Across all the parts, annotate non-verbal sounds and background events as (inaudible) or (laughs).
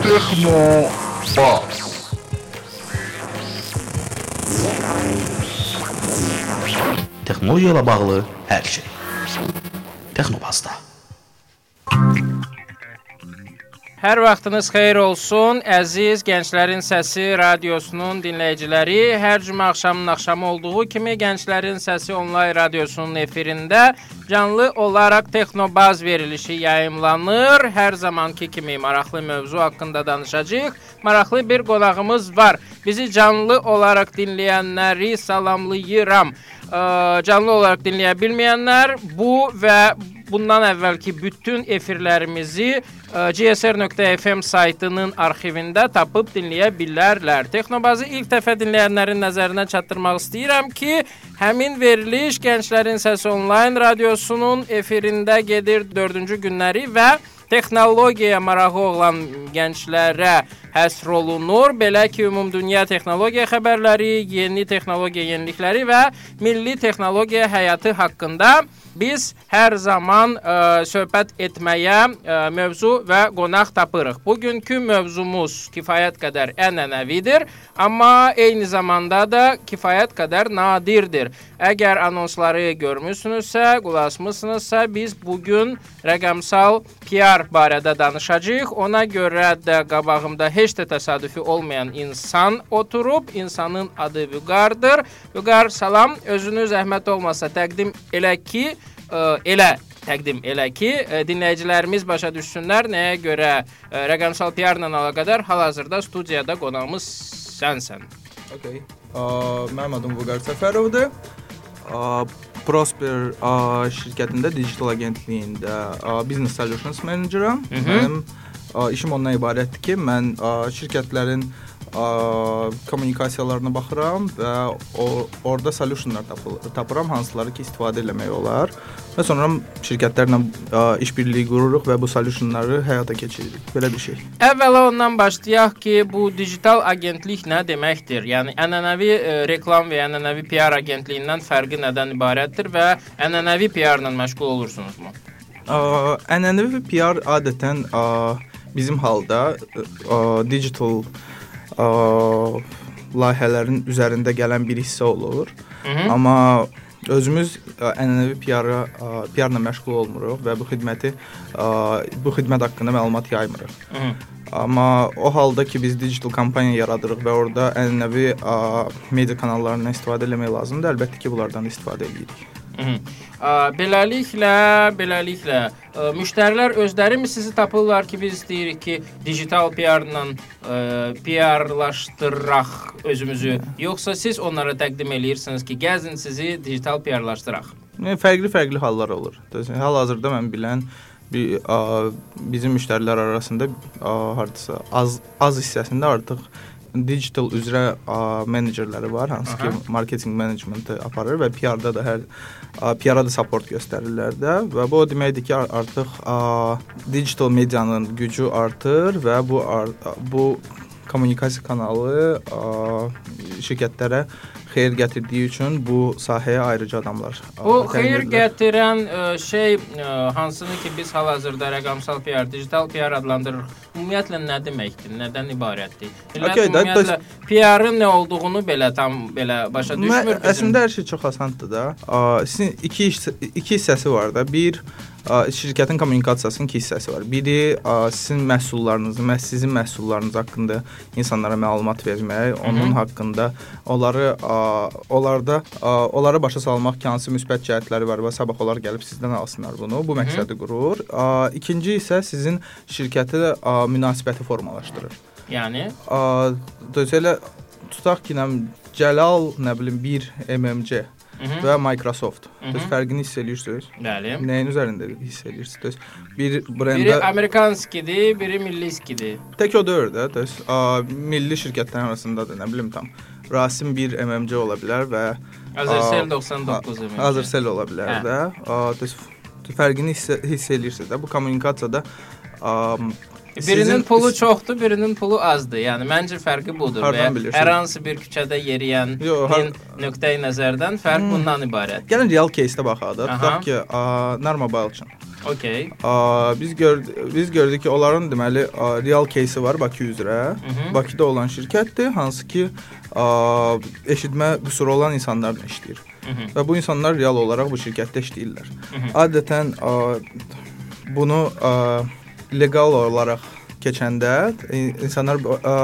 Texno Bas. Texnologiya ilə bağlı hər şey. Texnobazda. Hər vaxtınız xeyir olsun, əziz Gənclərin Səsi radiosunun dinləyiciləri. Hər cümə axşamının axşamı olduğu kimi Gənclərin Səsi onlayn radiosunun efirində canlı olaraq Texnobaz verilişi yayımlanır. Hər zamanki kimi maraqlı mövzu haqqında danışacağıq. Maraqlı bir qonağımız var. Bizi canlı olaraq dinləyənləri salamlayıram. Canlı olaraq dinləyə bilməyənlər bu və bundan əvvəlki bütün efirlərimizi ə, gsr.fm saytının arxivində tapıb dinləyə bilərlər. Texnobazı ilk dəfə dinləyənlərin nəzərinə çatdırmaq istəyirəm ki, həmin veriliş Gənclərin Səsi onlayn radiosunun efirində gedir 4-cü günləri və texnologiyaya marağı olan gənclərə həsr olunur. Belə ki, ümumdünya texnologiya xəbərləri, yeni texnologiya yenilikləri və milli texnologiya həyatı haqqında biz hər zaman ə, söhbət etməyə ə, mövzu və qonaq tapırıq. Bugünkü mövzumuz kifayət qədər ənənəvidir, amma eyni zamanda da kifayət qədər nadirdir. Əgər anonsları görmüsünüzsə, qulaq asmısınızsa, biz bu gün rəqəmsal PR barədə danışacağıq. Ona görə də qabağımda heç də təsadüfi olmayan insan oturub, insanın adı Vüqardır. Vüqar, salam. Özünü zəhmət olmasa təqdim elə ki, elə təqdim elə ki, ə, dinləyicilərimiz başa düşsünlər nəyə görə ə, rəqəmsal PR-la əlaqədar hal-hazırda studiyada qonağımız sənsən. Okay. Aa, mənim adım Vüqar Səfərovdur. Prosper aa, şirkətində digital agentliyində aa, business solutions. Mhm. Mənim aa, işim ondan ibarətdir ki, mən aa, şirkətlərin aa, kommunikasiyalarına baxıram və o orada solutionlar tapır, tapıram hansıları ki, istifadə etmək olar. Və sonra şirkətlərlə işbirliyi qururuq və bu solutionları həyata keçiririk. Belə bir şey. Əvvəla ondan başlayaq ki, bu digital agentlik nə deməkdir? Yəni ənənəvi ə, reklam və ənənəvi PR agentliyindən fərqi nədən ibarətdir və ənənəvi PR-la məşğul olursunuzmu? Aa, ənənəvi PR adətən aa, bizim halda aa, digital aa, layihələrin üzərində gələn bir hissə olur. Mhm. Amma özümüz aa, ənənəvi PR-a PR-la məşğul olmuruq və bu xidməti aa, bu xidmət haqqında məlumat yaymırıq. Mhm. Amma o halda ki biz digital kampaniya yaradırıq və orada ənənəvi aa, media kanallarından istifadə etmək lazımdır. Əlbəttə ki, bunlardan istifadə edirik. Ə, Beləliklə, beləliklə ə, müştərilər özləri mi sizi tapırlar ki, biz deyirik ki, digital PR-la ə, PR-laşdıraq özümüzü, yoxsa siz onlara təqdim eləyirsiniz ki, gəzin sizi digital PR-laşdıraq? Fərqli-fərqli hallar olur. Hal-hazırda mən bilən bir a, bizim müştərilər arasında a, hardasa az az hissəsində artıq digital üzrə a, menecerləri var, hansı Aha. ki marketinq menecmenti aparır və PR-da da hər a, PR-a da support göstərirlər də və bu o deməkdir ki, ar- artıq a, digital medianın gücü artır və bu bu kommunikasiya kanalı a, şirkətlərə xeyir gətirdiyi üçün bu sahəyə ayrıca adamlar Bu xeyir gətirən ə, şey ə, hansını ki biz hal-hazırda rəqəmsal PR, digital PR adlandırırıq. Ümumiyyətlə nə deməkdir? Nədən ibarətdir? Millət Okay, ümumiyyətlə PR-ın nə olduğunu belə tam belə başa düşmür əslində hər şey çox asandır da. A, Sizin iki iki hissəsi var da. Bir şirkətin kommunikasiyasının iki hissəsi var. Biri sizin məhsullarınızı, məhz sizin məhsullarınız haqqında insanlara məlumat vermək, onun haqqında onları onlarda a, onlara başa salmaq ki, hansı müsbət cəhətləri var və sabah onlar gəlib sizdən alsınlar bunu. Bu məqsədi qurur. İkinci isə sizin şirkətə münasibəti formalaşdırır. Yəni A, Düzələ tutaq ki, nə Cəlal, nə bilim 1 MMC Mhm. və Microsoft. Mhm. Düz fərqini hiss edirsiniz? Bəli. Nəyin üzərində hiss edirsiniz? Düz bir Biri brendə Amerikanskidir, biri milliskidir. tək o deyil də, düz a, milli şirkətlərin arasındadır, nə bilim tam. Rasim bir MMC ola bilər və Azercell Aa, 99 emin. Azercell ola bilər Hə. də. A, düz düz fərqini hiss, hiss edirsiniz də. Bu kommunikasiyada a, Birinin sizin- pulu çoxdur, birinin pulu azdır. Yəni məncə fərqi budur. Hardan bilirsən? hər hansı bir küçədə yeriyən Yo, har- nöqteyi nəzərdən fərq Hmm. bundan ibarət. Gəlin real case-də baxaq da. Tutaq ki, a, Narmobile üçün. Okay. A, biz gördük biz gördük ki, onların deməli a, real case-i var Bakı üzrə. Mhm. Bakıda olan şirkətdir, hansı ki, a, eşitmə qüsuru olan insanlarla işləyir. Mhm. Və bu insanlar real olaraq bu şirkətdə işləyirlər. Mhm. Adətən a, bunu a, leqal olaraq keçəndə e, insanlar a,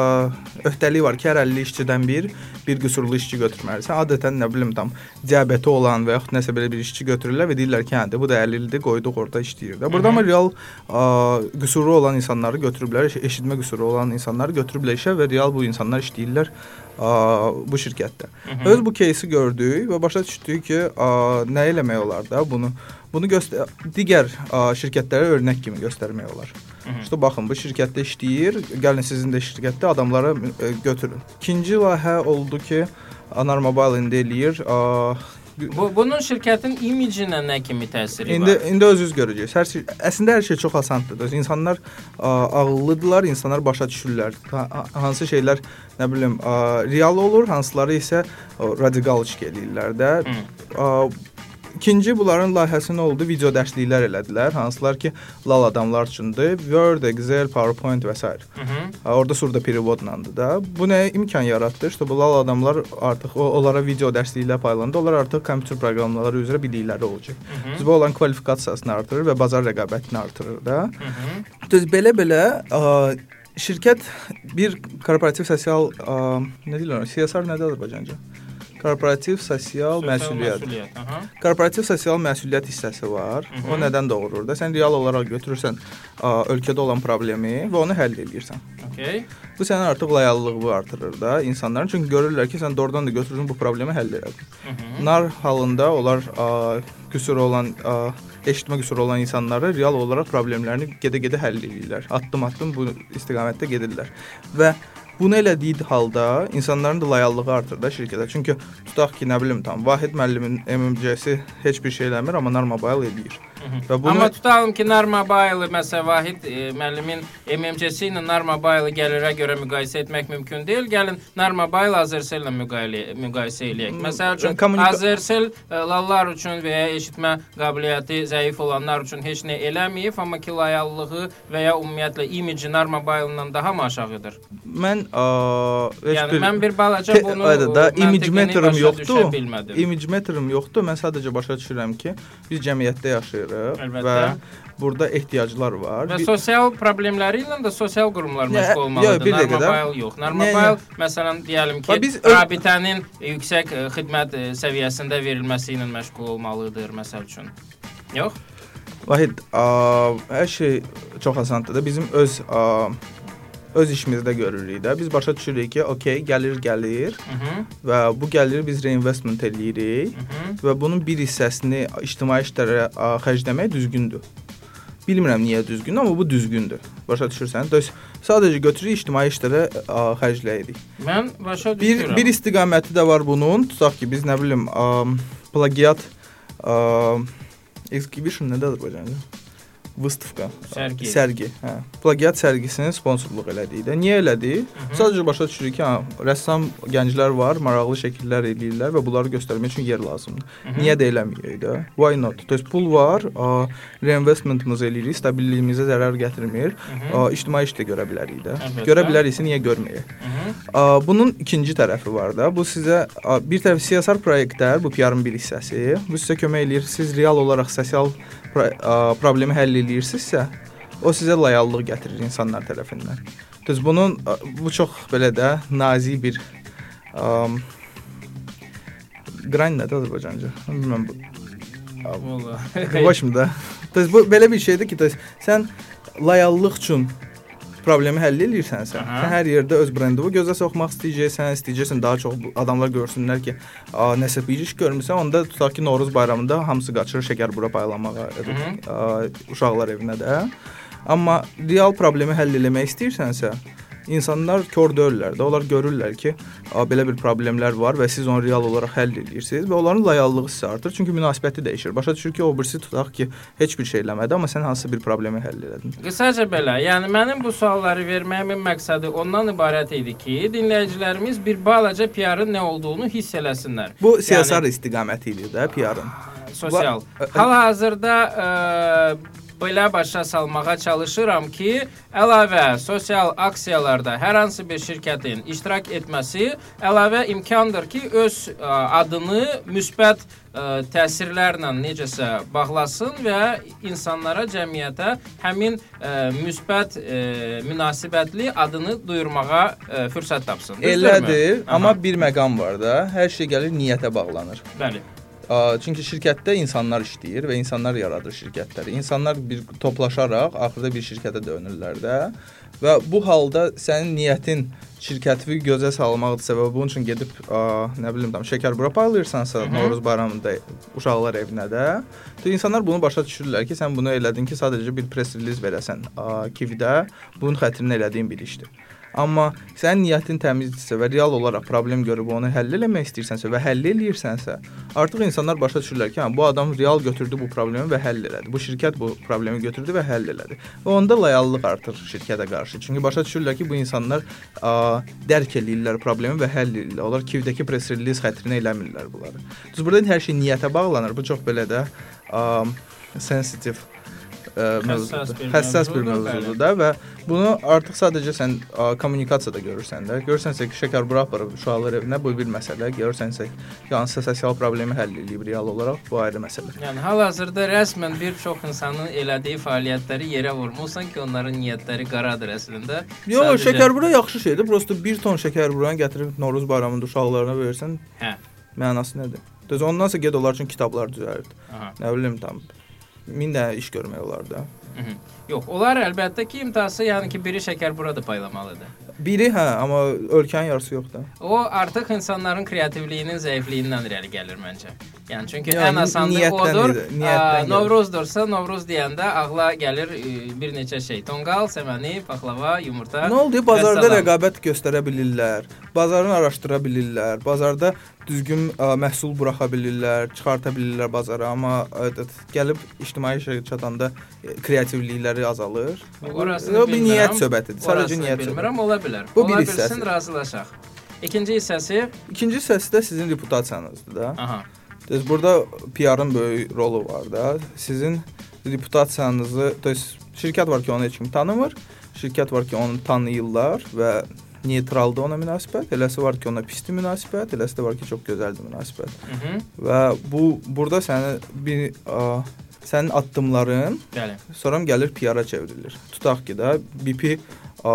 öhdəliyi var ki, hər 50 işçidən bir bir qüsurlu işçi götürməlisən. Adətən nə bilim tam diabeti olan və yaxud nəsə belə bir işçi götürürlər və deyirlər ki, hə, bu da 50 ildir qoyduq orada işləyir də. Burada amma real a, qüsuru olan insanları götürüblər, eş- eşitmə qüsuru olan insanları götürüblər işə və real bu insanlar işləyirlər a, bu şirkətdə. Mhm. Öz bu кейsi gördük və başa düşdük ki, a, nə eləmək olar da bunu bunu göstər digər a, şirkətlərə örnək kimi göstərmək olar. Mhm. İşte baxın bu şirkətdə işləyir, gəlin sizin də şirkətdə adamları e, götürün. İkinci layihə oldu ki, Anar Mobile indi eləyir. a, Bu bunun şirkətin imicinə nə kimi təsiri İndi var? indi özünüz görəcəksiniz. Hər şey əslində hər şey çox asandır. Düz İnsanlar a, ağıllıdırlar, insanlar başa düşürlər. Ha- ha- Hansı şeylər nə bilim a, real olur, hansıları isə o, radikal iş eləyirlər də. Hı. A, İkinci bunların layihəsi nə oldu? Video dərsliklər elədilər, hansılar ki, lal adamlar üçündür. Word, Excel, PowerPoint və s. Mhm. Ha, Orada surda perivodlandı da. Bu nə imkan yaratdı? İşte bu lal adamlar artıq o, onlara video dərsliklər paylandı. Onlar artıq kompüter proqramları üzrə bilikləri olacaq. Mhm. Biz bu olan kvalifikasiyasını artırır və bazar rəqabətini artırır da. Mhm. Düz belə-belə şirkət bir korporativ sosial ə, nə deyirlər? CSR nədir Azərbaycanca? Korporativ sosial məsuliyyət. məsuliyyət. Aha. Korporativ sosial məsuliyyət hissəsi var. Mhm. O nədən doğurur da? Sən real olaraq götürürsən ə, ölkədə olan problemi və onu həll edirsən. Okay. Bu sənin artıq loyallığını artırır da insanların. Çünki görürlər ki, sən doğrudan da götürürsən bu problemi həll edin. Mhm. Nar halında onlar ə, qüsuru olan ə, eşitmə qüsuru olan insanları real olaraq problemlərini gedə-gedə həll edirlər. Addım-addım bu istiqamətdə gedirlər. Və bunu elədiyi halda insanların da loyallığı artır da şirkətə. Çünki tutaq ki, nə bilim tam Vahid müəllimin MMC-si heç bir şey eləmir, amma Nar Mobile eləyir. Və bunu Amma tutalım ki, Nar Mobile məsələn Vahid e, müəllimin MMC-si ilə Nar Mobile gəlirə görə müqayisə etmək mümkün deyil. Gəlin Nar Mobile Azercell ilə müqayisə müqayisə eləyək. Məsəl üçün kommunika- Azercell e, lallar üçün və ya eşitmə qabiliyyəti zəif olanlar üçün heç nə eləməyib, amma ki loyallığı və ya ümumiyyətlə imici Nar Mobile ilə daha mı aşağıdır? mən ə, Yəni mən bir balaca Te- bunu ayda da image meter'ım başa yoxdur. image meter'ım yoxdur. Mən sadəcə başa düşürəm ki, biz cəmiyyətdə yaşayırıq Əlbəttə. və burada ehtiyaclar var. Və sosial problemləri ilə də sosial qurumlar məşğul yox, olmalıdır. bir dəqiqə də. Yox. Narmobile məsələn deyəlim ki, biz rabitənin yüksək e, xidmət e, səviyyəsində verilməsi ilə məşğul olmalıdır məsəl üçün. Yox? Vahid, ə, hər şey çox asandır da. Bizim öz ə, öz işimizdə görürük də. Biz başa düşürük ki, okey, gəlir gəlir Mhm. və bu gəliri biz reinvestment eləyirik Mhm. və bunun bir hissəsini ictimai işlərə xərcləmək düzgündür. Bilmirəm niyə düzgündür, amma bu düzgündür. Başa düşürsən? Düz sadəcə götürürük ictimai işlərə xərcləyirik. Mən başa Bir düşürəm. bir istiqaməti də var bunun. Tutaq ki, biz nə bilim, plagiat ə, exhibition nədir Azərbaycanda? Vıstavka sərgi. sərgi, hə. Plagiat sərgisinin sponsorluq elədiyi də. Niyə elədi? Hı -hı. Sadəcə başa düşürük ki, hə, rəssam gənclər var, maraqlı şəkillər eləyirlər və bunları göstərmək üçün yer lazımdır. Hı -hı. Niyə də eləmirik də? Why not? Tez pul var, ə, reinvestmentimiz eləyirik, stabilliyimizə zərər gətirmir. Hı -hı. Ə, ictimai iş də görə bilərik də. Əlbəttə. Görə biləriksə niyə görməyək? Ə, bunun ikinci tərəfi var da. Bu sizə ə, bir tərəf siyasət layihələr, bu PR-ın bir hissəsi. Bu sizə kömək eləyir. Siz real olaraq sosial problemi həll eləyirsinizsə, o sizə loyallıq gətirir insanlar tərəfindən. Düz bunun bu çox belə də nazik bir ə, qran nədir Azərbaycanca? Bilmirəm bu. Vallahi. Bu başımda. Düz bu belə bir şeydir ki, düz sən loyallıq üçün problemi həll edirsənsə, Aha. sən hər yerdə öz brendini gözə soxmaq istəyəcəksən, istəyəcəksən daha çox adamlar görsünlər ki, a, nəsə bir iş görmüsən, onda tutaq ki, Novruz bayramında hamısı qaçır şəkər bura paylanmağa a, uşaqlar evinə də. Amma real problemi həll etmək istəyirsənsə, insanlar kör deyillər də. Onlar görürlər ki, belə bir problemlər var və siz onu real olaraq həll edirsiniz və onların loyallığı sizə artır. Çünki münasibəti dəyişir. Başa düşür ki, o birisi tutaq ki, heç bir şey eləmədi, amma sən hansısa bir problemi həll elədin. Qısaca belə, yəni mənim bu sualları verməyimin məqsədi ondan ibarət idi ki, dinləyicilərimiz bir balaca PR-ın nə olduğunu hiss eləsinlər. Bu siyasar yəni, istiqaməti idi də PR-ın. sosial. Va- Hal-hazırda ə, belə başa salmağa çalışıram ki, əlavə sosial aksiyalarda hər hansı bir şirkətin iştirak etməsi əlavə imkandır ki, öz ə, adını müsbət ə, təsirlərlə necəsə bağlasın və insanlara, cəmiyyətə həmin ə, müsbət ə, münasibətli adını duyurmağa ə, fürsət tapsın. Elədir, amma bir məqam var da, hər şey gəlir niyyətə bağlanır. bəli. Çünki şirkətdə insanlar işləyir və insanlar yaradır şirkətləri. İnsanlar bir toplaşaraq axırda bir şirkətə dönürlər də. Və bu halda sənin niyyətin şirkəti gözə salmaqdırsa və bunun üçün gedib a, nə bilim tam şəkər bura paylayırsansa Novruz bayramında uşaqlar evinə də, də insanlar bunu başa düşürlər ki, sən bunu elədin ki, sadəcə bir press release verəsən Kividə, bunun xətrinə elədiyin bir işdir. Amma sənin niyyətin təmizdirsə və real olaraq problem görüb onu həll eləmək istəyirsənsə və həll eləyirsənsə, artıq insanlar başa düşürlər ki, hə, bu adam real götürdü bu problemi və həll elədi. Bu şirkət bu problemi götürdü və həll elədi. Və onda loyallıq artır şirkətə qarşı. Çünki başa düşürlər ki, bu insanlar ə, dərk eləyirlər problemi və həll eləyirlər. Onlar Kivdəki press release xətrinə eləmirlər bunları. Düz burada hər şey niyyətə bağlanır. Bu çox belə də ə, sensitive ə, bir mövzudur. Həssas bir mövzudur, da və bunu artıq sadəcə sən ə, kommunikasiyada görürsən də. Görürsənsə ki, şəkər bura aparıb uşaqlar evinə bu bir məsələ. Görürsənsə hansısa sosial problemi həll eləyib real olaraq bu ayrı məsələ. Yəni hal-hazırda rəsmən bir çox insanın elədiyi fəaliyyətləri yerə vurmusan ki, onların niyyətləri qaradır əslində. Yox, Sadəcə- şəkər bura yaxşı şeydir. Prosta 1 ton şəkər buranı gətirib Novruz bayramında uşaqlarına versən, Hə. mənası nədir? Düz ondan sonra get onlar üçün kitablar düzəlt. Aha. Nə bilim tam 1000 dənə iş görmək olar da. Mhm. Yox, onlar əlbəttə ki, imtahası, yəni ki, biri şəkər burada paylamalıdır. Biri hə, amma ölkənin yarısı yox da. O artıq insanların kreativliyinin zəifliyindən irəli gəlir məncə. Yəni çünki Yəni, ən asanı odur. gəlir. Novruzdursa, Novruz deyəndə ağla gəlir e, bir neçə şey. Tonqal, səməni, paxlava, yumurta. Nə oldu? Bazarda rəqabət göstərə bilirlər. Bazarını araşdıra bilirlər. Bazarda düzgün ə, məhsul buraxa bilirlər, çıxarta bilirlər bazara, amma ə, d- gəlib ictimai işə çatanda kreativlikləri azalır. Orasını O bir bilmirəm. niyyət söhbətidir. Sadəcə niyyət bilmirəm, ola bilər. Bu ola bir bilsin, razılaşaq. İkinci hissəsi, İkinci hissəsi də sizin reputasiyanızdır da. aha. Düz burada PR-ın böyük rolu var da. Sizin reputasiyanızı, düz şirkət var ki, onu heç kim tanımır. Şirkət var ki, onu tanıyırlar və neytraldır ona münasibət. Eləsi var ki, ona pisdir münasibət, eləsi də var ki, çox gözəldir münasibət. Mhm. Və bu burada səni bir ə, sənin addımların Bəli. sonra gəlir PR-a çevrilir. Tutaq ki də BP ə,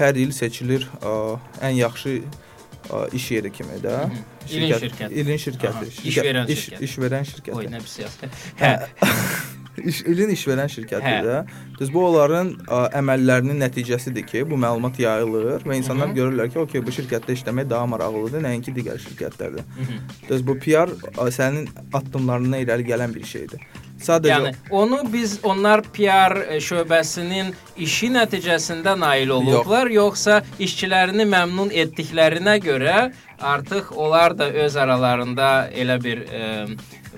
hər il seçilir ə, ən yaxşı ə, iş yeri kimi də. Mhm. İlin şirkəti. İlin şirkəti. Aha, iş verən iş, şirkət. iş verən şirkəti. Oy, nə pis yaz. Hə. (laughs) İş, ilin iş verən şirkətidir Hə. də. Düz bu onların ə, əməllərinin nəticəsidir ki, bu məlumat yayılır və insanlar Mhm. görürlər ki, okey, bu şirkətdə işləmək daha maraqlıdır, nəinki digər şirkətlərdə. Düz bu PR ə, sənin addımlarından irəli gələn bir şeydir. Sadəcə Yəni onu biz onlar PR şöbəsinin işi nəticəsində nail olublar, yoxsa işçilərini məmnun etdiklərinə görə artıq onlar da öz aralarında elə bir e,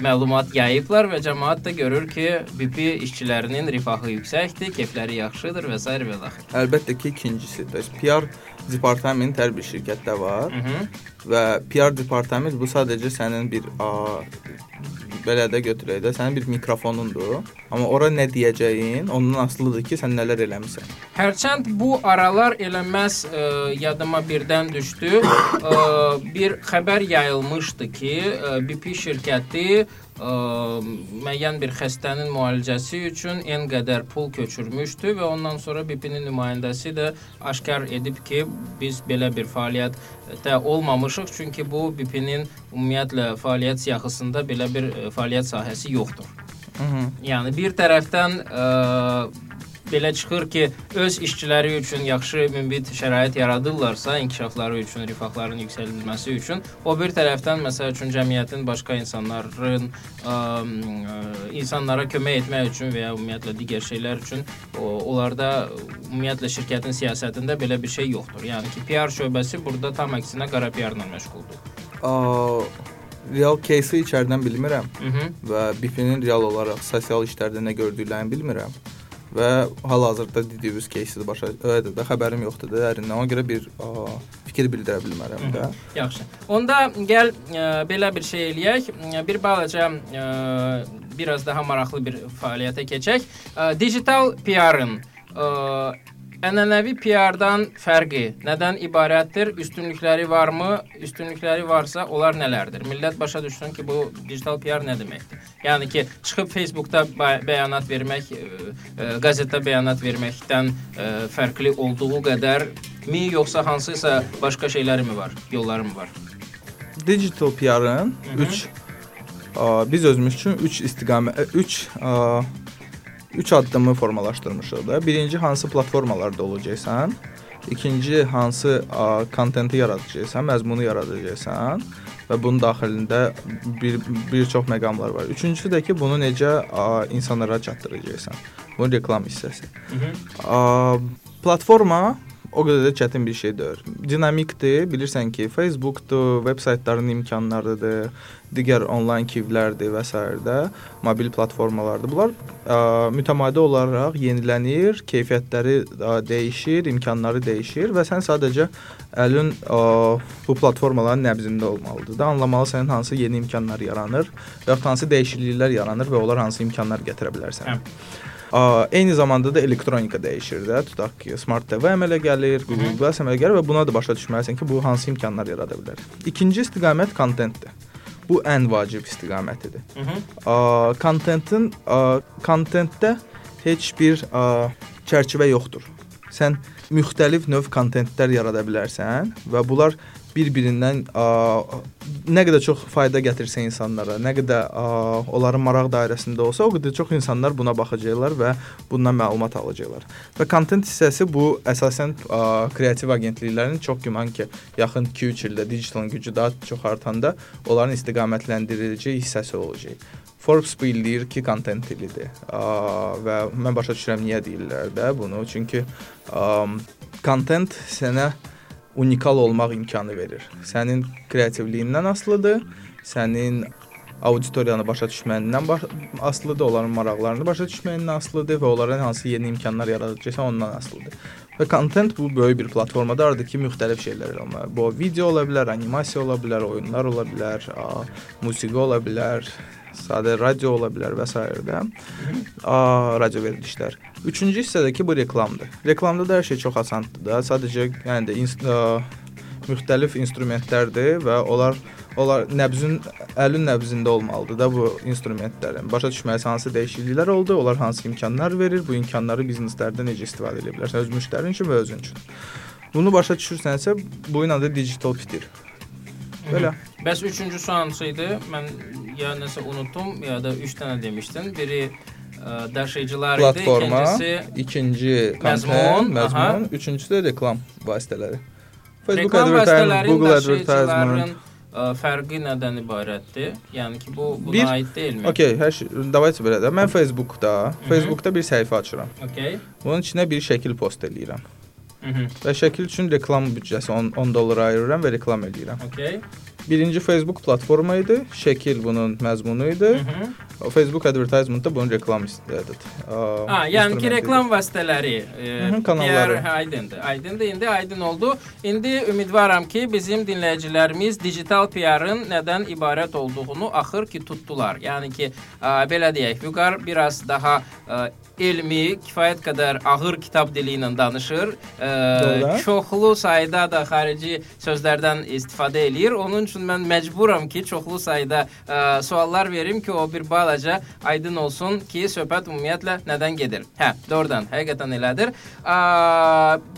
məlumat yayıblar və cəmaət də görür ki, BP işçilərinin rifahı yüksəkdir, keyfləri yaxşıdır və s. və axır. əlbəttə ki, ikincisi, düz PR departamenti hər bir şirkətdə var. Mhm. Və PR departament bu sadəcə sənin bir a, belə də götürək də, sənin bir mikrofonundur. Amma ora nə deyəcəyin ondan asılıdır ki, sən nələr eləmisən. Hərçənd bu aralar eləməz ə, yadıma birdən düşdü. Ə, bir xəbər yayılmışdı ki, ə, BP şirkəti ə, müəyyən bir xəstənin müalicəsi üçün en qədər pul köçürmüşdü və ondan sonra BP-nin nümayəndəsi də aşkar edib ki, biz belə bir fəaliyyətdə olmamışıq, çünki bu BP-nin ümumiyyətlə fəaliyyət siyahısında belə bir ə, fəaliyyət sahəsi yoxdur. Hı -hı. Yəni bir tərəfdən ə, belə çıxır ki, öz işçiləri üçün yaxşı mümbit şərait yaradırlarsa, inkişafları üçün, rifahların yüksəldilməsi üçün, o bir tərəfdən məsəl üçün cəmiyyətin başqa insanların ə, insanlara kömək etmək üçün və ya ümumiyyətlə digər şeylər üçün o, onlarda ümumiyyətlə şirkətin siyasətində belə bir şey yoxdur. Yəni ki, PR şöbəsi burada tam əksinə qara PR-la məşğuldur. Ə, real case-i içəridən bilmirəm Hı -hı. və BP-nin real olaraq sosial işlərdə nə gördüklərini bilmirəm və hal-hazırda dediyiniz case-i başa öyle də xəbərim yoxdur da dərindən. Ona görə bir ə, fikir bildirə bilmərəm də. Yaxşı. Onda gəl ə, belə bir şey eləyək. Ə, Bir balaca ə, biraz daha maraqlı bir fəaliyyətə keçək. Ə, Digital PR-ın ənənəvi PR-dan fərqi nədən ibarətdir? Üstünlükləri varmı? Üstünlükləri varsa, onlar nələrdir? Millət başa düşsün ki, bu digital PR nə deməkdir? Yəni ki, çıxıb Facebookda bə- bəyanat vermək, ə, ə, qəzetdə bəyanat verməkdən ə, fərqli olduğu qədər mi yoxsa hansısa başqa şeyləri mi var, yolları mı var? Digital PR-ın Hı -hı. 3 biz özümüz üçün 3 istiqamət 3 3 addımı formalaşdırmışıq da. Birinci hansı platformalarda olacaqsan? İkinci hansı kontenti yaradacaqsan, məzmunu yaradacaqsan və bunun daxilində bir bir çox məqamlar var. Üçüncüsü də ki, bunu necə a, insanlara çatdıracaqsan. Bu reklam hissəsi. Hı -hı. A, platforma o qədər də çətin bir şey deyil. Dinamikdir. Bilirsən ki, Facebookdur, veb saytların imkanlarıdır, digər onlayn kivlərdir və s. də mobil platformalardır. Bunlar ə, mütəmadi olaraq yenilənir, keyfiyyətləri ə, dəyişir, imkanları dəyişir və sən sadəcə əlin ə, bu platformaların nəbzində olmalıdır. Da anlamalısan hansı yeni imkanlar yaranır və hansı dəyişikliklər yaranır və onlar hansı imkanlar gətirə bilərsən. Hə. Eyni zamanda da elektronika dəyişir də. Tutaq ki, Smart TV əmələ gəlir, Google Glass əmələ gəlir və buna da başa düşməlisən ki, bu hansı imkanlar yarada bilər. İkinci istiqamət kontentdir. Bu ən vacib istiqamətidir. Kontentin kontentdə heç bir ə, çərçivə yoxdur. Sən müxtəlif növ kontentlər yarada bilərsən və bunlar bir-birindən ə, nə qədər çox fayda gətirsə insanlara, nə qədər ə, onların maraq dairəsində olsa, o qədər çox insanlar buna baxacaqlar və bundan məlumat alacaqlar. Və kontent hissəsi bu əsasən ə, kreativ agentliklərin çox güman ki, yaxın 2-3 ildə digitalın gücü daha çox artanda onların istiqamətləndirilici hissəsi olacaq. Forbes bildirir ki, kontent dilidir. Ə, və mən başa düşürəm niyə deyirlər də bunu. Çünki kontent sənə unikal olmaq imkanı verir. Sənin kreativliyindən asılıdır, sənin auditoriyanı başa düşməyindən asılıdır, onların maraqlarını başa düşməyindən asılıdır və onlara hansı yeni imkanlar yaradacaqsan ondan asılıdır. Və content bu böyük bir platformadır ki, müxtəlif şeylər bilər. Bu video ola bilər, animasiya ola bilər, oyunlar ola bilər, musiqi ola bilər, sadə radio ola bilər və s. də. A, radio verilişlər. Üçüncü hissədəki bu reklamdır. Reklamda da hər şey çox asandır da. Sadəcə yəni də inst ə, müxtəlif instrumentlərdir və onlar onlar nəbzin əlin nəbzində olmalıdır da bu instrumentlərin. Başa düşməlisən hansı dəyişikliklər oldu, onlar hansı imkanlar verir, bu imkanları bizneslərdə necə istifadə edə bilərsən öz müştərin üçün və özün üçün. Bunu başa düşürsənsə, bu adı digital fitir. Belə. Bəs üçüncüsü hansı idi? Mən ya nəsə unutdum, ya da 3 dənə demişdin. Biri ə, daşıyıcılar idi, Platforma, ikincisi ikinci Məzmun, content, aha. məzmun, üçüncüsü də reklam vasitələri. Facebook vasitələrinin Google advertisement. ə, fərqi nədən ibarətdir? Yəni ki, bu buna Bir- aid deyilmi? Okay, hər şey, davayçı belə də. Mən Facebookda, Facebookda bir səhifə açıram. Okay. Bunun içinə bir şəkil post eləyirəm. Mhm. Və şəkil üçün reklam büdcəsi 10, 10 dollar ayırıram və reklam eləyirəm. Okay. Birinci Facebook platforma idi, şəkil bunun məzmunu idi. Mhm. O Facebook advertisement da bunun reklam istədi. Ha, yəni ki, reklam vasitələri, e, Hı hı, kanalları. Aydındır. Aydındır, indi aydın oldu. İndi ümidvaram ki, bizim dinləyicilərimiz digital PR-ın nədən ibarət olduğunu axır ki, tutdular. Yəni ki, ə, belə deyək, Vüqar biraz daha ə, elmi, kifayət qədər ağır kitab dili ilə danışır. Ə, çoxlu sayda da xarici sözlərdən istifadə eləyir. Onun üçün mən məcburam ki, çoxlu sayda ə, suallar verim ki, o bir balaca aydın olsun ki, söhbət ümumiyyətlə nədən gedir. Hə, doğrudan, həqiqətən elədir. Ə,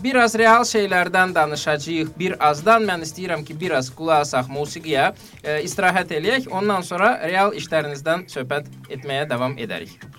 biraz real şeylərdən danışacağıq. Bir azdan mən istəyirəm ki, biraz qulaq asaq musiqiyə, ə, istirahət eləyək. Ondan sonra real işlərinizdən söhbət etməyə davam edərik.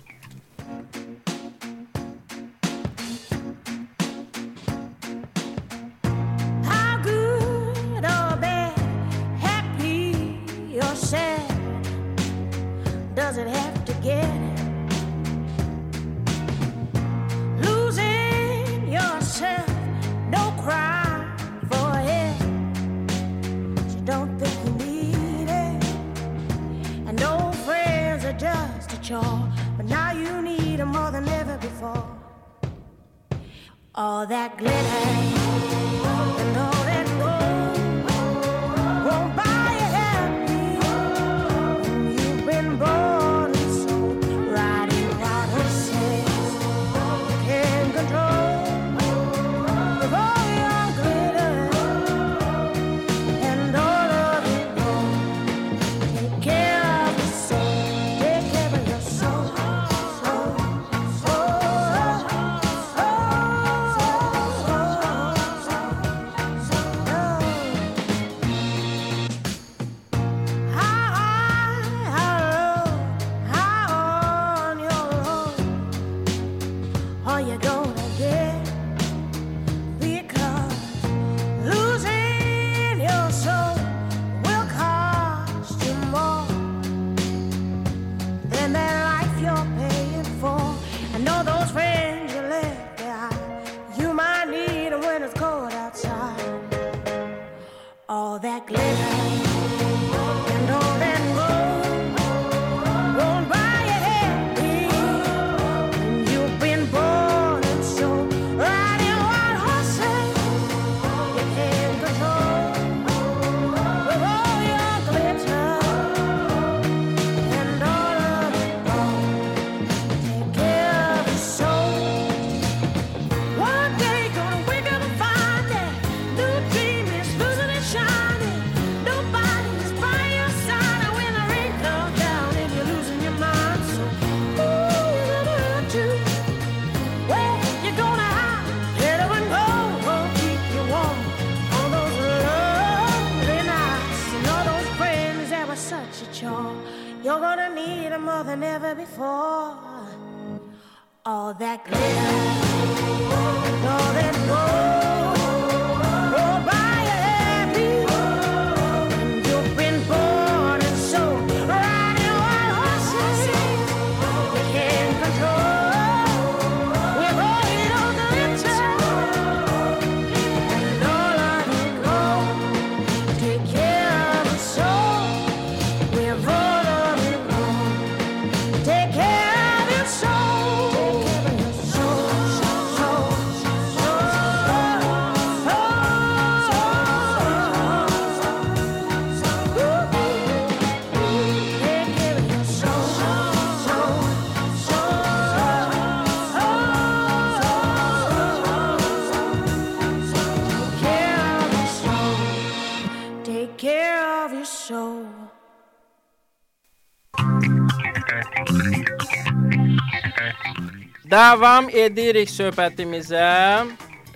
Davam edirik söhbətimizə.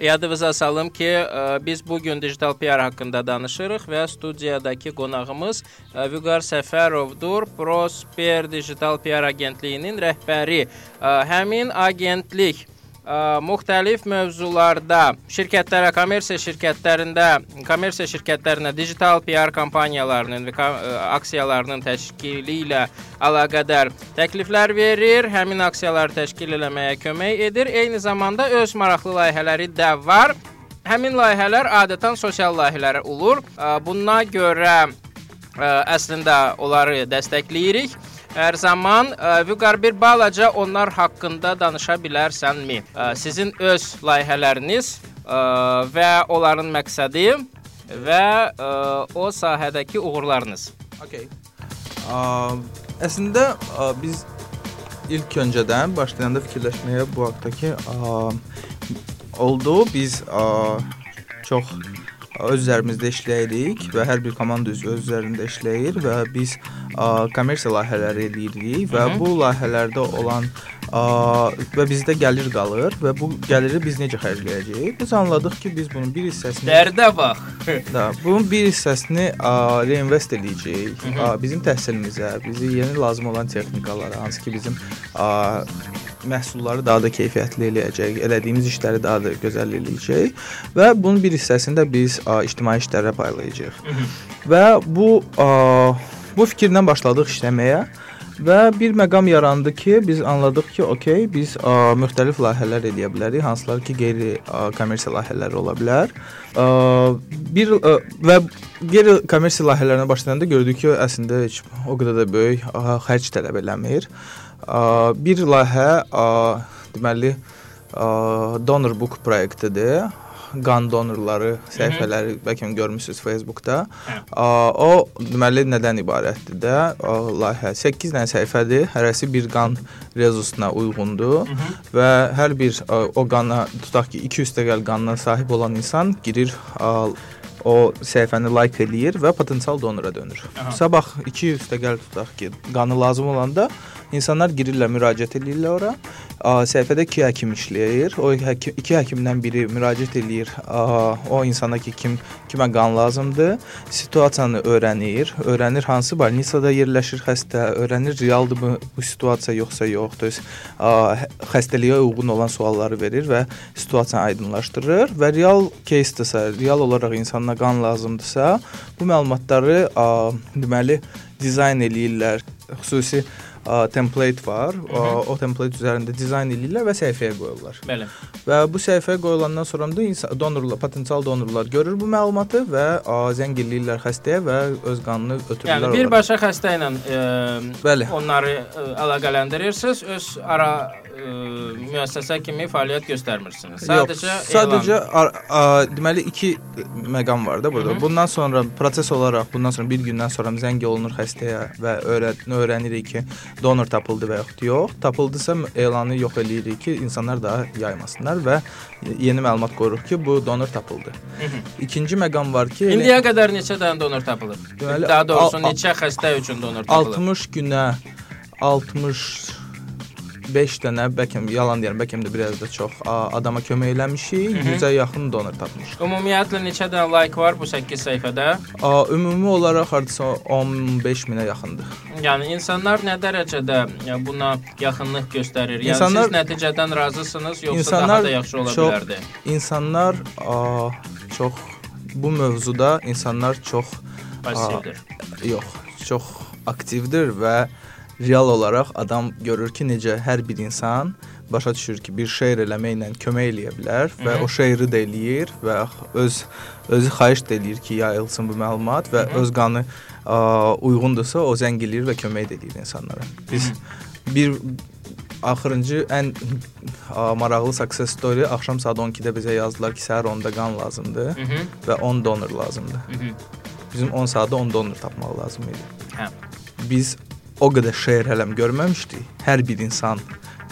Yadınıza salım ki, ə, biz bu gün digital PR haqqında danışırıq və studiyadakı qonağımız ə, Vüqar Səfərovdur, Prosper Digital PR agentliyinin rəhbəri. Ə, Həmin agentlik ə, müxtəlif mövzularda şirkətlərə, kommersiya şirkətlərində, kommersiya şirkətlərinə digital PR kampaniyalarının və aksiyalarının təşkili ilə əlaqədar təkliflər verir, həmin aksiyaları təşkil etməyə kömək edir. Eyni zamanda öz maraqlı layihələri də var. Həmin layihələr adətən sosial layihələr olur. Buna görə ə, əslində onları dəstəkləyirik. Hər zaman ə, Vüqar bir balaca onlar haqqında danışa bilərsənmi? Ə, Sizin öz layihələriniz ə, və onların məqsədi və o sahədəki uğurlarınız. Okay. Əslində biz ilk öncədən başlayanda fikirləşməyə bu haqqdakı oldu. Biz çox öz üzərimizdə işləyirik və hər bir komanda öz öz üzərində işləyir və biz ə, kommersiya layihələri eləyirik və Hı -hı. bu layihələrdə olan ə, və bizdə gəlir qalır və bu gəliri biz necə xərcləyəcəyik? Biz anladıq ki, biz bunun bir hissəsini Dərdə bax. (laughs) Da, bunun bir hissəsini ə, reinvest hı. Ə, bizim təhsilimizə, bizə yeni lazım olan texnikalara, hansı ki bizim ə, məhsulları daha da keyfiyyətli eləyəcək, elədiyimiz işləri daha da gözəl eləyəcək və bunun bir hissəsini də biz ə, ictimai işlərə paylayacağıq. və bu ə, bu fikirlə başladıq işləməyə. Və bir məqam yarandı ki, biz anladıq ki, okey, biz ə, müxtəlif layihələr eləyə bilərik, hansılar ki, qeyri-kommersiya layihələri ola bilər. Ə, bir ə, və qeyri-kommersiya layihələrinə başlayanda gördük ki, əslində heç o qədər də böyük ə, xərc tələb eləmir. Bir layihə deməli donor book proyektidir. Qan donorları səhifələri bəlkə görmüsüz Facebookda. Hə. O deməli nədən ibarətdir də? O layihə 8 dənə səhifədir. Hərəsi bir qan rezusuna uyğundur və hər bir o qana tutaq ki 2 üstəgəl qanına sahib olan insan girir o səhifəni like eləyir və potensial donora dönür. Aha. Sabah 2 üstəgəl tutaq ki, qanı lazım olanda insanlar girirlər, müraciət edirlər ora. A, səhifədə 2 həkim işləyir. O həkim, iki həkimdən biri müraciət eləyir a, o insana ki, kim kimə qan lazımdır, situasiyanı öyrənir, öyrənir hansı bolnitsada yerləşir xəstə, öyrənir realdır bu, bu situasiya yoxsa yoxdur. A, hə- xəstəliyə uyğun olan sualları verir və situasiyanı aydınlaşdırır və real case-dirsə, real olaraq insana qan lazımdırsa, bu məlumatları a, deməli dizayn eləyirlər. Xüsusi a, template var. A, o template üzərində dizayn eləyirlər və səhifəyə qoyurlar. Bəli. Və bu səhifəyə qoyulandan sonra da insan donorlar, potensial donorlar görür bu məlumatı və a, zəng eləyirlər xəstəyə və öz qanını ötürürlər. Yəni birbaşa xəstə ilə e, Bəli. onları e, əlaqələndirirsiniz, öz ara e, müəssəsə kimi fəaliyyət göstərmirsiniz. Sadəcə Yox, sadəcə ar, a, deməli 2 məqam var da burada. Hı hı. Bundan sonra proses olaraq bundan sonra bir gündən sonra zəng olunur xəstəyə və öyrən öyrənirik ki, donor tapıldı və yaxud yox. Tapıldısa elanı yox eləyirik ki, insanlar daha yaymasınlar və yeni məlumat qoyuruq ki, bu donor tapıldı. İkinci məqam var ki, elə- İndiyə qədər neçə dənə donor tapılıb? Deməli, Daha doğrusu neçə xəstə üçün donor tapılıb? 60 günə 65 dənə, bəlkə yalan deyirəm, bəlkə də biraz da çox adama kömək eləmişik. 100-ə yaxın donor tapmışıq. Ümumiyyətlə neçə dənə like var bu 8 səhifədə? Ümumi olaraq hardasa 15 minə yaxındır. Yəni insanlar nə dərəcədə buna yaxınlıq göstərir? Yəni İnsanlar- siz nəticədən razısınız yoxsa İnsanlar daha da yaxşı ola çox- bilərdi? İnsanlar a, çox bu mövzuda insanlar çox Passivdir. yox, çox aktivdir və real olaraq adam görür ki, necə hər bir insan başa düşür ki, bir şeir eləməklə kömək eləyə bilər və Mhm. o şeiri də eləyir və öz özü xahiş də eləyir ki, yayılsın bu məlumat və Mhm. öz qanı a, uyğundursa o zəng eləyir və kömək də edir insanlara. Biz bir axırıncı ən a, maraqlı success story axşam saat 12-də bizə yazdılar ki, səhər 10-da qan lazımdır Mhm. və 10 donor lazımdır. Mhm. Bizim 10 saatda 10 donor tapmaq lazım idi. Hə. Biz o qədər şeir hələm görməmişdik. Hər bir insan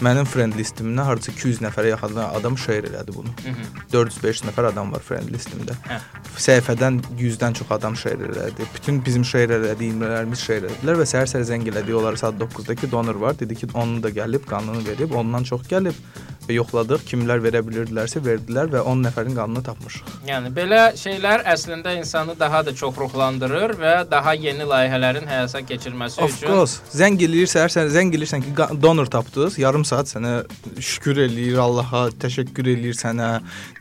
mənim friend listimdə hardasa 200 nəfərə yaxın adam şeir elədi bunu. Mhm. 405 nəfər adam var friend listimdə. Hə. Səhifədən 100-dən çox adam şeir elədi. Bütün bizim şeir elədiyimiz şeir elədilər və səhər-səhər zəng elədi. Onlar saat 9-da ki donor var. Dedi ki, onun da gəlib, qanını verib, ondan çox gəlib və yoxladıq. Kimlər verə bilirdilərsə verdilər və 10 nəfərin qanını tapmışıq. Yəni belə şeylər əslində insanı daha da çox ruhlandırır və daha yeni layihələrin həyata keçirməsi Of üçün course. Zəng eləyirsən, sən zəng eləyirsən ki, donor tapdınız. Yarım saat sənə şükür eləyir Allaha, təşəkkür eləyir sənə.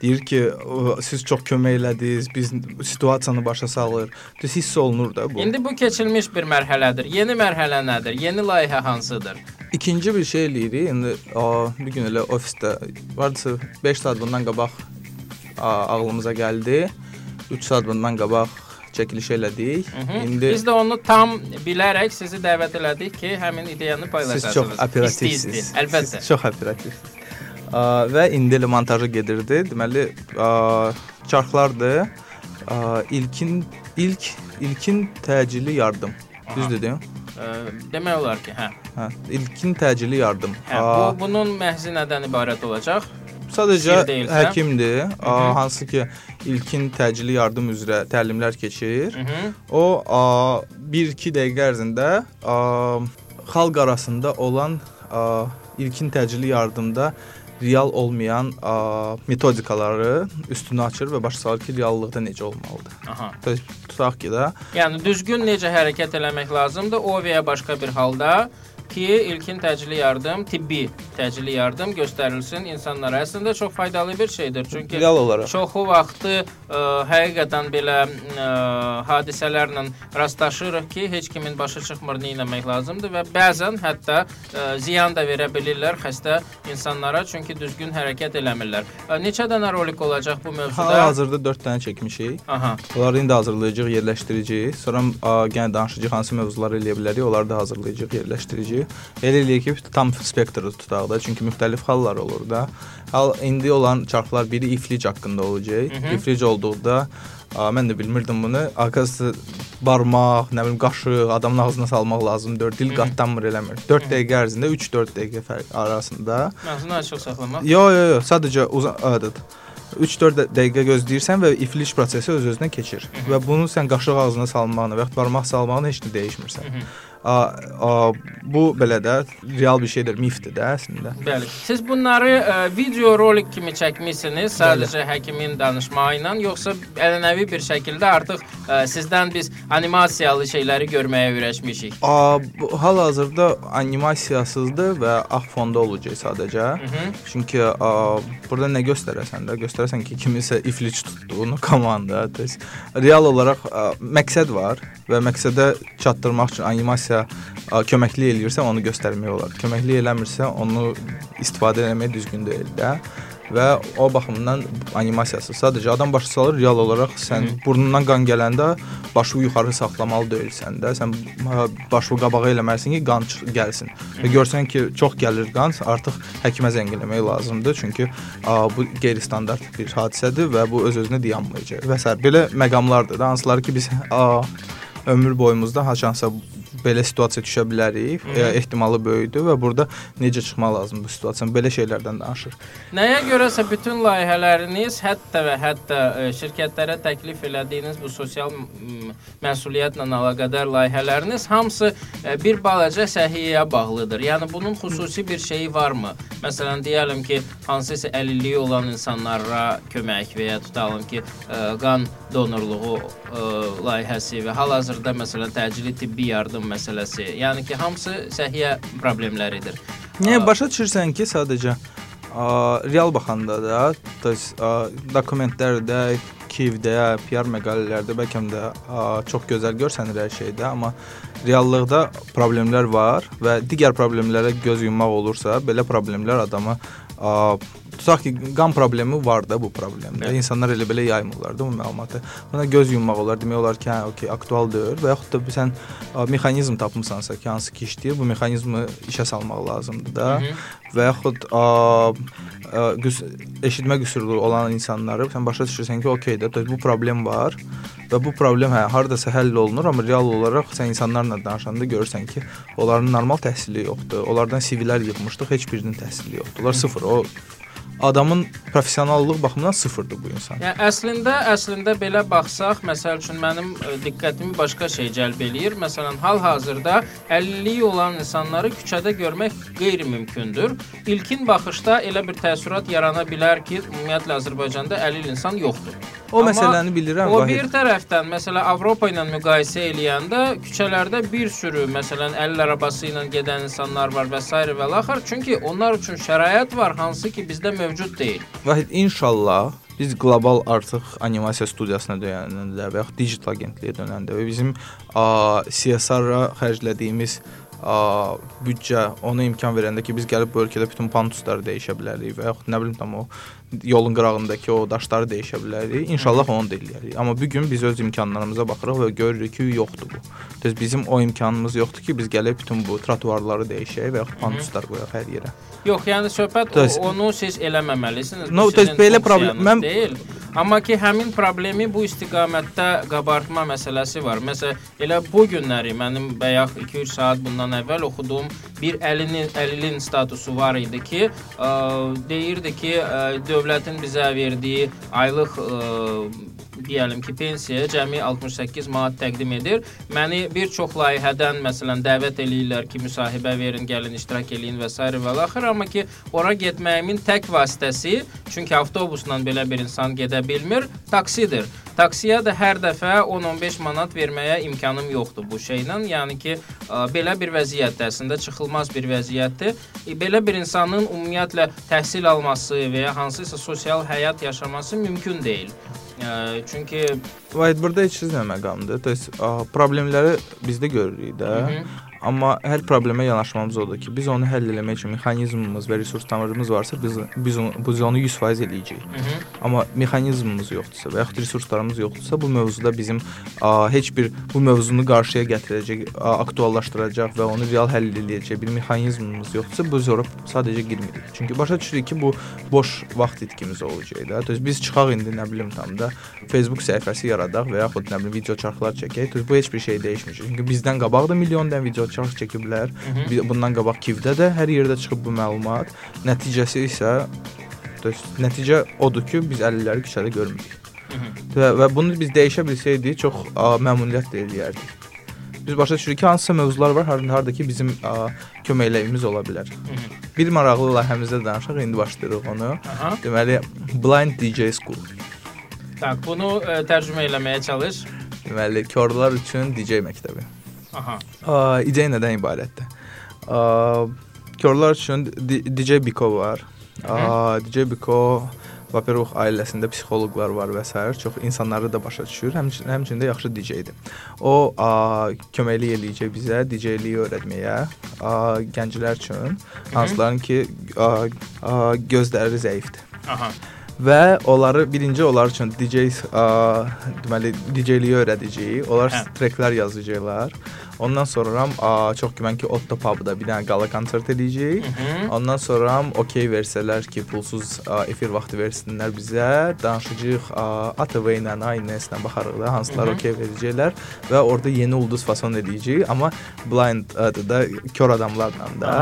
Deyir ki, "O, siz çox kömək elədiniz. Biz situasiyanı başa salır. Düz hiss olunur da bu. İndi bu keçilmiş bir mərhələdir. Yeni mərhələ nədir? Yeni layihə hansıdır? İkinci bir şey eləyirik. İndi a, bir gün elə ofisdə vardısa 5 saat bundan qabaq ağlımıza gəldi. 3 saat bundan qabaq çəkiliş elədik. Mhm. İndi Biz də onu tam bilərək sizi dəvət elədik ki, həmin ideyanı Siz paylaşasınız. çox İsti-isti, operativsiz. Əlbəttə. Siz çox operativsiz. Ə, və indi elə montajı gedirdi. Deməli, çarxlardır. İlkin ilk ilkin təcili yardım. Aha. Düz dedim? Ə, demək olar ki, hə. Hə, ilkin təcili yardım. Hə, bu bunun məhzi nədən ibarət olacaq? sadəcə həkimdir, ə, Mhm. hansı ki ilkin təcili yardım üzrə təlimlər keçir. Mhm. O a, 1-2 dəqiqə ərzində xalq arasında olan a, ilkin təcili yardımda real olmayan a, metodikaları üstünü açır və başa salır ki, reallıqda necə olmalıdır. Aha. Tutaq ki də Yəni düzgün necə hərəkət eləmək lazımdır o və ya başqa bir halda ki, ilkin təcili yardım, tibbi təcili yardım göstərilsin insanlara. Əslində çox faydalı bir şeydir. Çünki real olaraq çoxu vaxtı ə, həqiqətən belə ə, hadisələrlə rastlaşırıq ki, heç kimin başı çıxmır nə etmək lazımdır və bəzən hətta ə, ziyan da verə bilirlər xəstə insanlara çünki düzgün hərəkət eləmirlər. Ə, neçə dənə rolik olacaq bu mövzuda? hal-hazırda 4 dənə çəkmişik. Aha. Onları indi hazırlayacağıq, yerləşdirəcəyik. Sonra a, yenə danışacağıq hansı mövzuları eləyə bilərik, onları da hazırlayacağıq, yerləşdirəcəyik. Ki, elə eləyək ki, tam spektru tutaq da, çünki müxtəlif hallar olur da. Hal indi olan çarxlar biri iflic haqqında olacaq. İflic olduqda a, mən də bilmirdim bunu. Arkası barmaq, nə bilim qaşıq adamın ağzına salmaq lazımdır. Dil qatlanmır eləmir. 4 dəqiqə ərzində 3-4 dəqiqə fərq arasında. Ağzını açıq saxlamaq. Yo, yo, yo, sadəcə uzun adət. 3-4 dəqiqə gözləyirsən və iflic prosesi öz-özünə keçir. Və bunu sən qaşıq ağzına salmağına və ya barmaq salmağına heç nə dəyişmirsən. A, a, bu belə də real bir şeydir, mifdir də əslində. Bəli. Siz bunları ə, video rolik kimi çəkmisiniz, sadəcə həkimin danışmağı ilə, yoxsa ənənəvi bir şəkildə artıq ə, sizdən biz animasiyalı şeyləri görməyə öyrəşmişik. A, bu hal-hazırda animasiyasızdır və ağ fonda olacaq sadəcə. Mhm. Çünki a, burada nə göstərəsən də, göstərəsən ki, kimisə iflic tutduğunu (laughs) komanda, təs real olaraq a, məqsəd var və məqsədə çatdırmaq üçün animasiya a, köməklik eləyirsə onu göstərmək olar. Köməklik eləmirsə onu istifadə etmək düzgün deyil də. Və o baxımdan animasiyası sadəcə adam başı salır real olaraq sən burnundan qan gələndə başı yuxarı saxlamalı deyilsən də. Sən başı qabağa eləməlisən ki, qan gəlsin. Və görsən ki, çox gəlir qan, artıq həkimə zəng eləmək lazımdır. Çünki ə, bu qeyri-standart bir hadisədir və bu öz-özünə dayanmayacaq. Və s. belə məqamlardır da, hansıları ki biz ə, ömür boyumuzda haçansa belə situasiya düşə bilərik. E, ehtimalı böyükdür və burada necə çıxmaq lazımdır bu situasiyadan. Belə şeylərdən danışır. Nəyə görəsə bütün layihələriniz, hətta və hətta ə, şirkətlərə təklif elədiyiniz bu sosial məsuliyyətlə əlaqədar layihələriniz hamısı ə, bir balaca səhiyyəyə bağlıdır. Yəni bunun xüsusi bir şeyi varmı? Məsələn, deyəlim ki, hansısa əlilliyi olan insanlara kömək və ya tutalım ki, qan donorluğu layihəsi və hal-hazırda məsələn təcili tibbi yardım məsələsi. Yəni ki, hamısı səhiyyə problemləridir. Niyə başa düşürsən ki, sadəcə ə, real baxanda da, təs dokumentlərdə, Kivdə, PR məqalələrdə bəlkə də ə, çox gözəl görsənir hər şeydə, amma reallıqda problemlər var və digər problemlərə göz yummaq olursa, belə problemlər adamı tutaq ki, qan problemi var da bu problemdə. Bəli. İnsanlar elə belə yaymırlar da bu məlumatı. Buna göz yummaq olar, demək olar ki, hə, okey, aktual deyil və yaxud da sən ə, mexanizm tapmısansa ki, hansı ki işləyir, bu mexanizmi işə salmaq lazımdır da. Hı -hı. və yaxud ə, ə, qüs eşitmə qüsurlu olan insanları sən başa düşürsən ki, okey də, bu problem var və bu problem hə hardasa həll olunur, amma real olaraq sən insanlarla danışanda görürsən ki, onların normal təhsili yoxdur. Onlardan CV-lər yığmışdıq, heç birinin təhsili yoxdur. Onlar sıfır. O adamın professionallıq baxımından sıfırdır bu insan. Yəni əslində əslində belə baxsaq, məsəl üçün mənim ə, diqqətimi başqa şey cəlb eləyir. Məsələn, hal-hazırda əlilliyi olan insanları küçədə görmək qeyri-mümkündür. İlkin baxışda elə bir təəssürat yarana bilər ki, ümumiyyətlə Azərbaycanda əlil insan yoxdur. O Amma məsələni bilirəm, O Vahid. bir tərəfdən məsələn Avropa ilə müqayisə eləyəndə küçələrdə bir sürü məsələn əl arabası ilə gedən insanlar var və s. və laxır. Çünki onlar üçün şərait var hansı ki bizdə mövcud deyil. Vahid inşallah biz qlobal artıq animasiya studiyasına dönəndə və yaxud digital agentliyə dönəndə və bizim CSR-a xərclədiyimiz a, büdcə ona imkan verəndə ki, biz gəlib bu ölkədə bütün pantusları dəyişə bilərik və yaxud nə bilim tam o yolun qırağındakı o daşları dəyişə bilərik. İnşallah onu da eləyərik. Amma bu gün biz öz imkanlarımıza baxırıq və görürük ki, yoxdur bu. Düz bizim o imkanımız yoxdur ki, biz gəlib bütün bu trotuarları dəyişək və yaxud pantuslar qoyaq hər yerə. Yox, yəni söhbət o, onu siz eləməməlisiniz. No, sizin belə problem- mən- deyil. Amma ki həmin problemi bu istiqamətdə qabartma məsələsi var. Məsələn, elə bu günləri mənim bayaq 2-3 saat bundan əvvəl oxuduğum bir əlinin əlilin statusu var idi ki, ə, deyirdi ki, ə, dövlətin bizə verdiyi aylıq ə, deyəlim ki, pensiyaya cəmi 68 manat təqdim edir. Məni bir çox layihədən məsələn dəvət eləyirlər ki, müsahibə verin, gəlin iştirak eləyin və s. və laxır, amma ki, ora getməyimin tək vasitəsi, çünki avtobusla belə bir insan gedə bilmir, taksidir. Taksiyə də hər dəfə 10-15 manat verməyə imkanım yoxdur bu şeylə. Yəni ki, belə bir vəziyyətdə əslində çıxılmaz bir vəziyyətdir. E, Belə bir insanın ümumiyyətlə təhsil alması və ya hansısa sosial həyat yaşaması mümkün deyil. Çünki burada heç nə məqamdır. Təs problemləri bizdə görürük də. Hı -hı. Amma hər problemə yanaşmamız odur ki, biz onu həll etmək üçün mexanizmimiz və resurs tanrımız varsa, biz biz onu biz onu 100% eləyəcəyik. Amma mexanizmimiz yoxdursa və yaxud resurslarımız yoxdursa, bu mövzuda bizim a, heç bir bu mövzunu qarşıya gətirəcək, a, aktuallaşdıracaq və onu real həll edəcək bir mexanizmimiz yoxdursa, biz ora sadəcə girmirik. Çünki başa düşürük ki, bu boş vaxt itkimiz olacaq da. Düz biz çıxaq indi nə bilim tam da Facebook səhifəsi yaradaq və yaxud nə bilim video çarxlar çəkək. Düz bu heç bir şey dəyişməyəcək. Çünki bizdən qabaq da milyon dən video çarx çəkiblər. Bundan qabaq Kivdə də hər yerdə çıxıb bu məlumat. Nəticəsi isə nəticə odur ki, biz 50-ləri küçədə görmürük. Və, və bunu biz dəyişə bilsəydik çox a, məmnuniyyət eləyərdik. Biz başa düşürük ki, hansısa mövzular var, harda harda ki bizim a, köməkləyimiz ola bilər. Bir maraqlı layihəmizdə danışaq, indi başlayırıq onu. Aha. Deməli, Blind DJ School. Tak, bunu ə, tərcümə eləməyə çalış. Deməli, körlər üçün DJ məktəbi. Aha. İdeya nədən ibarətdir? Körlər üçün DJ Biko var. A, DJ Biko Vaperuh ailəsində psixoloqlar var və s. çox insanları da başa düşür. Həmçinin həmçinin də yaxşı DJ-dir. O a, köməklik eləyəcək bizə DJ-liyi öyrətməyə, a, gənclər üçün, hansıların ki a, a, gözləri zəifdir. Aha. Və onları birinci onlar üçün DJ a, deməli DJ-liyi öyrədəcəyik. Onlar Hə. treklər yazacaqlar. Ondan sonra a, çox güvən ki Otto Pub'da bir dənə qala konsert eləyəcəyik. Mhm. Ondan sonra okey versələr ki, pulsuz a, efir vaxtı versinlər bizə. Danışacağıq ATV ilə, ANS-lə baxarıq da hansılar okey verəcəklər və orada yeni ulduz fason edəcəyik, amma blind ə, da kör adamlarla da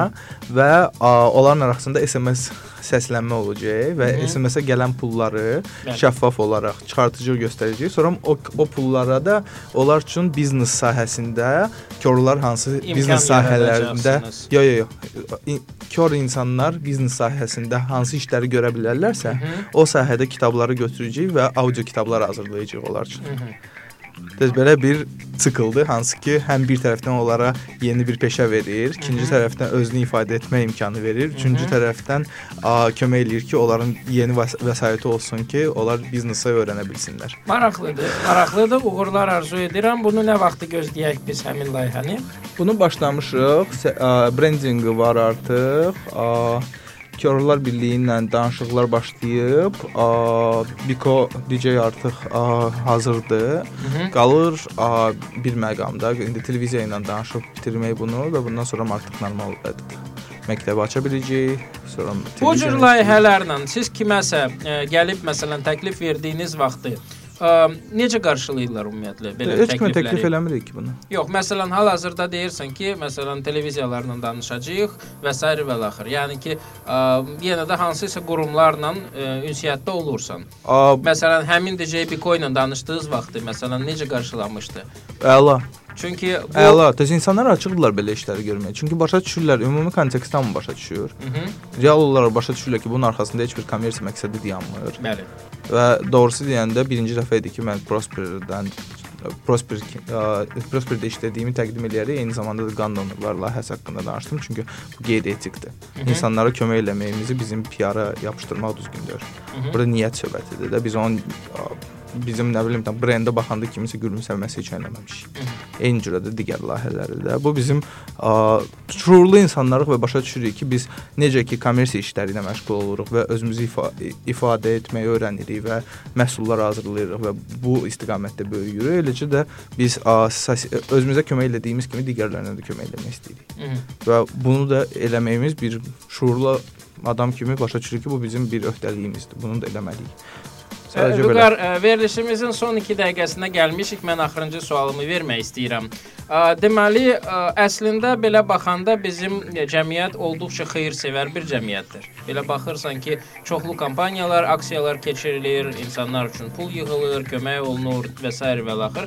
və a, onların arasında SMS səslənmə olacaq və SMS-ə gələn pulları Bəli. şəffaf olaraq çıxartıcı göstərəcəyik. Sonra o, o pullara da onlar üçün biznes sahəsində körlər hansı İmkan biznes sahələrində. Yo yo yo. Kör insanlar biznes sahəsində hansı işləri görə bilərlərsə, o sahədə kitabları götürəcəyik və audio kitablar hazırlayacağıq onlar üçün. Düz belə bir çıxıldı, hansı ki, həm bir tərəfdən onlara yeni bir peşə verir, ikinci tərəfdən özünü ifadə etmə imkanı verir, üçüncü tərəfdən a, kömək eləyir ki, onların yeni vəs vəsaiti olsun ki, onlar biznesi öyrənə bilsinlər. Maraqlıdır. Maraqlıdır. Uğurlar arzu edirəm. Bunu nə vaxtı gözləyək biz həmin layihəni? Bunu başlamışıq. Brendinqi var artıq. Ə, Körlər Birliyi ilə danışıqlar başlayıb. Ə, Biko DJ artıq ə, hazırdır. Qalır ə, bir məqamda indi televiziya ilə danışıb bitirmək bunu və bundan sonra artıq normal məktəbi aça biləcəyik. Sonra Bu cür layihələrlə siz kiməsə ə, gəlib məsələn təklif verdiyiniz vaxtı ə, necə qarşılayırlar ümumiyyətlə belə Heç təklifləri? təklif eləmirik ki bunu. Yox, məsələn, hal-hazırda deyirsən ki, məsələn, televiziyalarla danışacağıq və s. və l. Yəni ki, ə, yenə də hansısa qurumlarla ə, ünsiyyətdə olursan. Ə, Məsələn, həmin DJ Biko ilə danışdığınız vaxtı məsələn necə qarşılamışdı? əla. Çünki bu Əla. Düz insanlar açıqdılar belə işləri görməyə. Çünki başa düşürlər, ümumi kontekstdən başa düşür? Mhm, Real olaraq başa düşürlər ki, bunun arxasında heç bir kommersiya məqsədi dayanmır. Bəli. Və doğrusu deyəndə birinci dəfə idi ki, mən Prosperdən Prosper ə, Prosperdə işlədiyimi təqdim eləyərək eyni zamanda da qan donorlar layihəsi haqqında danışdım. Çünki bu qeyri-etikdir. İnsanlara kömək eləməyimizi bizim PR-a yapışdırmaq düzgün deyil. Burada niyyət söhbətidir də. Biz onun ə, bizim nə bilim tam brendə baxanda kimisə gülümsəməsi üçün eləməmişik. Eyni cürə də digər layihələri də. Bu bizim ə, şuurlu insanlarıq və başa düşürük ki, biz necə ki kommersiya işləri ilə məşğul oluruq və özümüzü ifa ifadə etməyi öyrənirik və məhsullar hazırlayırıq və bu istiqamətdə böyüyürük. Eləcə də biz ə, özümüzə kömək elədiyimiz kimi digərlərinə də kömək eləmək istəyirik. Mhm. Və bunu da eləməyimiz bir şuurlu adam kimi başa düşürük ki, bu bizim bir öhdəliyimizdir. Bunu da eləməliyik. Sadəcə belə. Vüqar, ə, verilişimizin son 2 dəqiqəsinə gəlmişik. Mən axırıncı sualımı vermək istəyirəm. Deməli, əslində belə baxanda bizim cəmiyyət olduqca xeyir-sevər bir cəmiyyətdir. Belə baxırsan ki, çoxlu kampaniyalar, aksiyalar keçirilir, insanlar üçün pul yığılır, kömək olunur və s. və axır,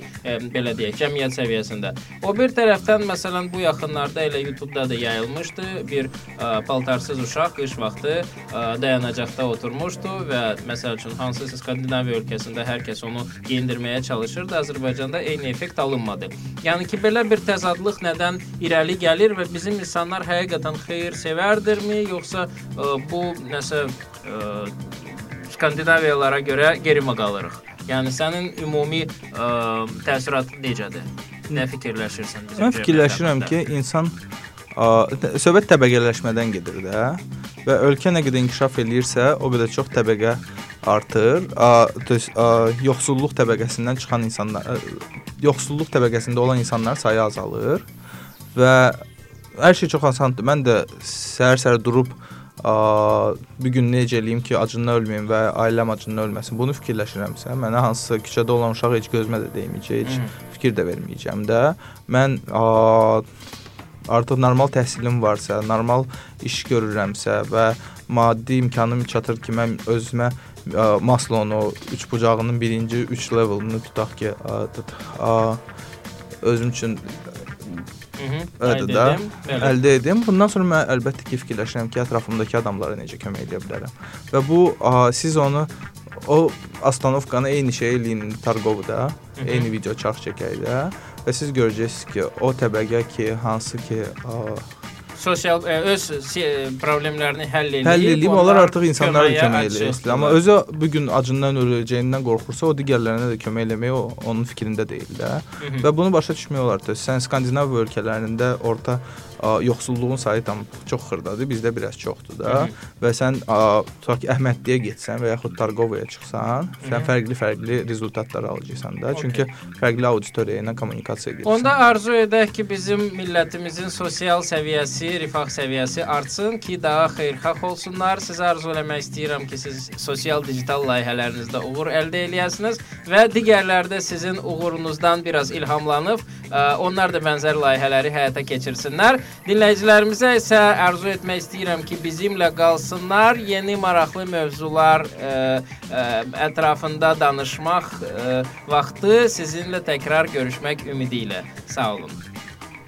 belə deyək, cəmiyyət səviyyəsində. O bir tərəfdən məsələn bu yaxınlarda elə YouTube-da da yayılmışdı. Bir ə, paltarsız uşaq qış vaxtı ə, dayanacaqda oturmuşdu və məsəl üçün hansısa Skandinaviya ölkəsində hər kəs onu geyindirməyə çalışırdı. Azərbaycanda eyni effekt alınmadı. Yəni ki, belə bir təzadlıq nədən irəli gəlir və bizim insanlar həqiqətən xeyir-sevərdirmi, yoxsa ə, bu nəsə ə, Skandinaviyalara görə geri mi qalırıq? Yəni sənin ümumi ə, təsiratın necədir? Nə fikirləşirsən? Mən fikirləşirəm ki, insan söhbət təbəqələşmədən gedir də və ölkə nə qədər inkişaf eləyirsə, o qədər çox təbəqə artır. Düz- yoxsulluq təbəqəsindən çıxan insanlar, ə, yoxsulluq təbəqəsində olan insanların sayı azalır və hər şey çox asandır. Mən də səhər-səhər durub a, bu gün necə eləyim ki, acından ölməyim və ailəm acından ölməsin. Bunu fikirləşirəmsə, mənə hansısa küçədə olan uşaq heç gözümə də dəyməyəcək, heç fikir də verməyəcəm də. Mən a, artıq normal təhsilim varsa, normal iş görürəmsə və maddi imkanım çatır ki, mən özümə ə, Maslow'un o üç bucağının birinci 3 levelini tutaq ki, ə, ə, özüm üçün Öyle də əldə edim. Bundan sonra mən əlbəttə ki, fikirləşirəm ki, ətrafımdakı adamlara necə kömək edə bilərəm. Və bu ə, siz onu o astanovkanı eyni şey eləyin Targovda, eyni video çarx çəkək də və siz görəcəksiniz ki, o təbəqə ki, hansı ki, ə, sosial ə, öz si problemlərini həll edib, həll edib onlar artıq insanlara kömək eləyir. Amma özü bu gün acından öləcəyindən qorxursa, o digərlərinə də kömək eləmək o onun fikrində deyil də. Mhm. Və bunu başa düşmək olar da. Sən Skandinav ölkələrində orta yoxsulluğun sayı tam çox xırdadır, bizdə biraz çoxdur da. Mhm. Və sən tutaq ki, Əhmədliyə getsən və yaxud Targovaya çıxsan, sən fərqli-fərqli rezultatlar alacaqsan da. Çünki fərqli auditoriya ilə kommunikasiya edirsən. Onda arzu edək ki, bizim millətimizin sosial səviyyəsi, rifah səviyyəsi artsın ki, daha xeyirxah olsunlar. Sizə arzu eləmək istəyirəm ki, siz sosial digital layihələrinizdə uğur əldə eləyəsiniz və digərləri də sizin uğurunuzdan biraz ilhamlanıb, ə, onlar da bənzər layihələri həyata keçirsinlər. Dinləyicilərimizə isə arzu etmək istəyirəm ki, bizimlə qalsınlar. Yeni maraqlı mövzular ə, ə, ətrafında danışmaq ə, vaxtı sizinlə təkrar görüşmək ümidi ilə. Sağ olun.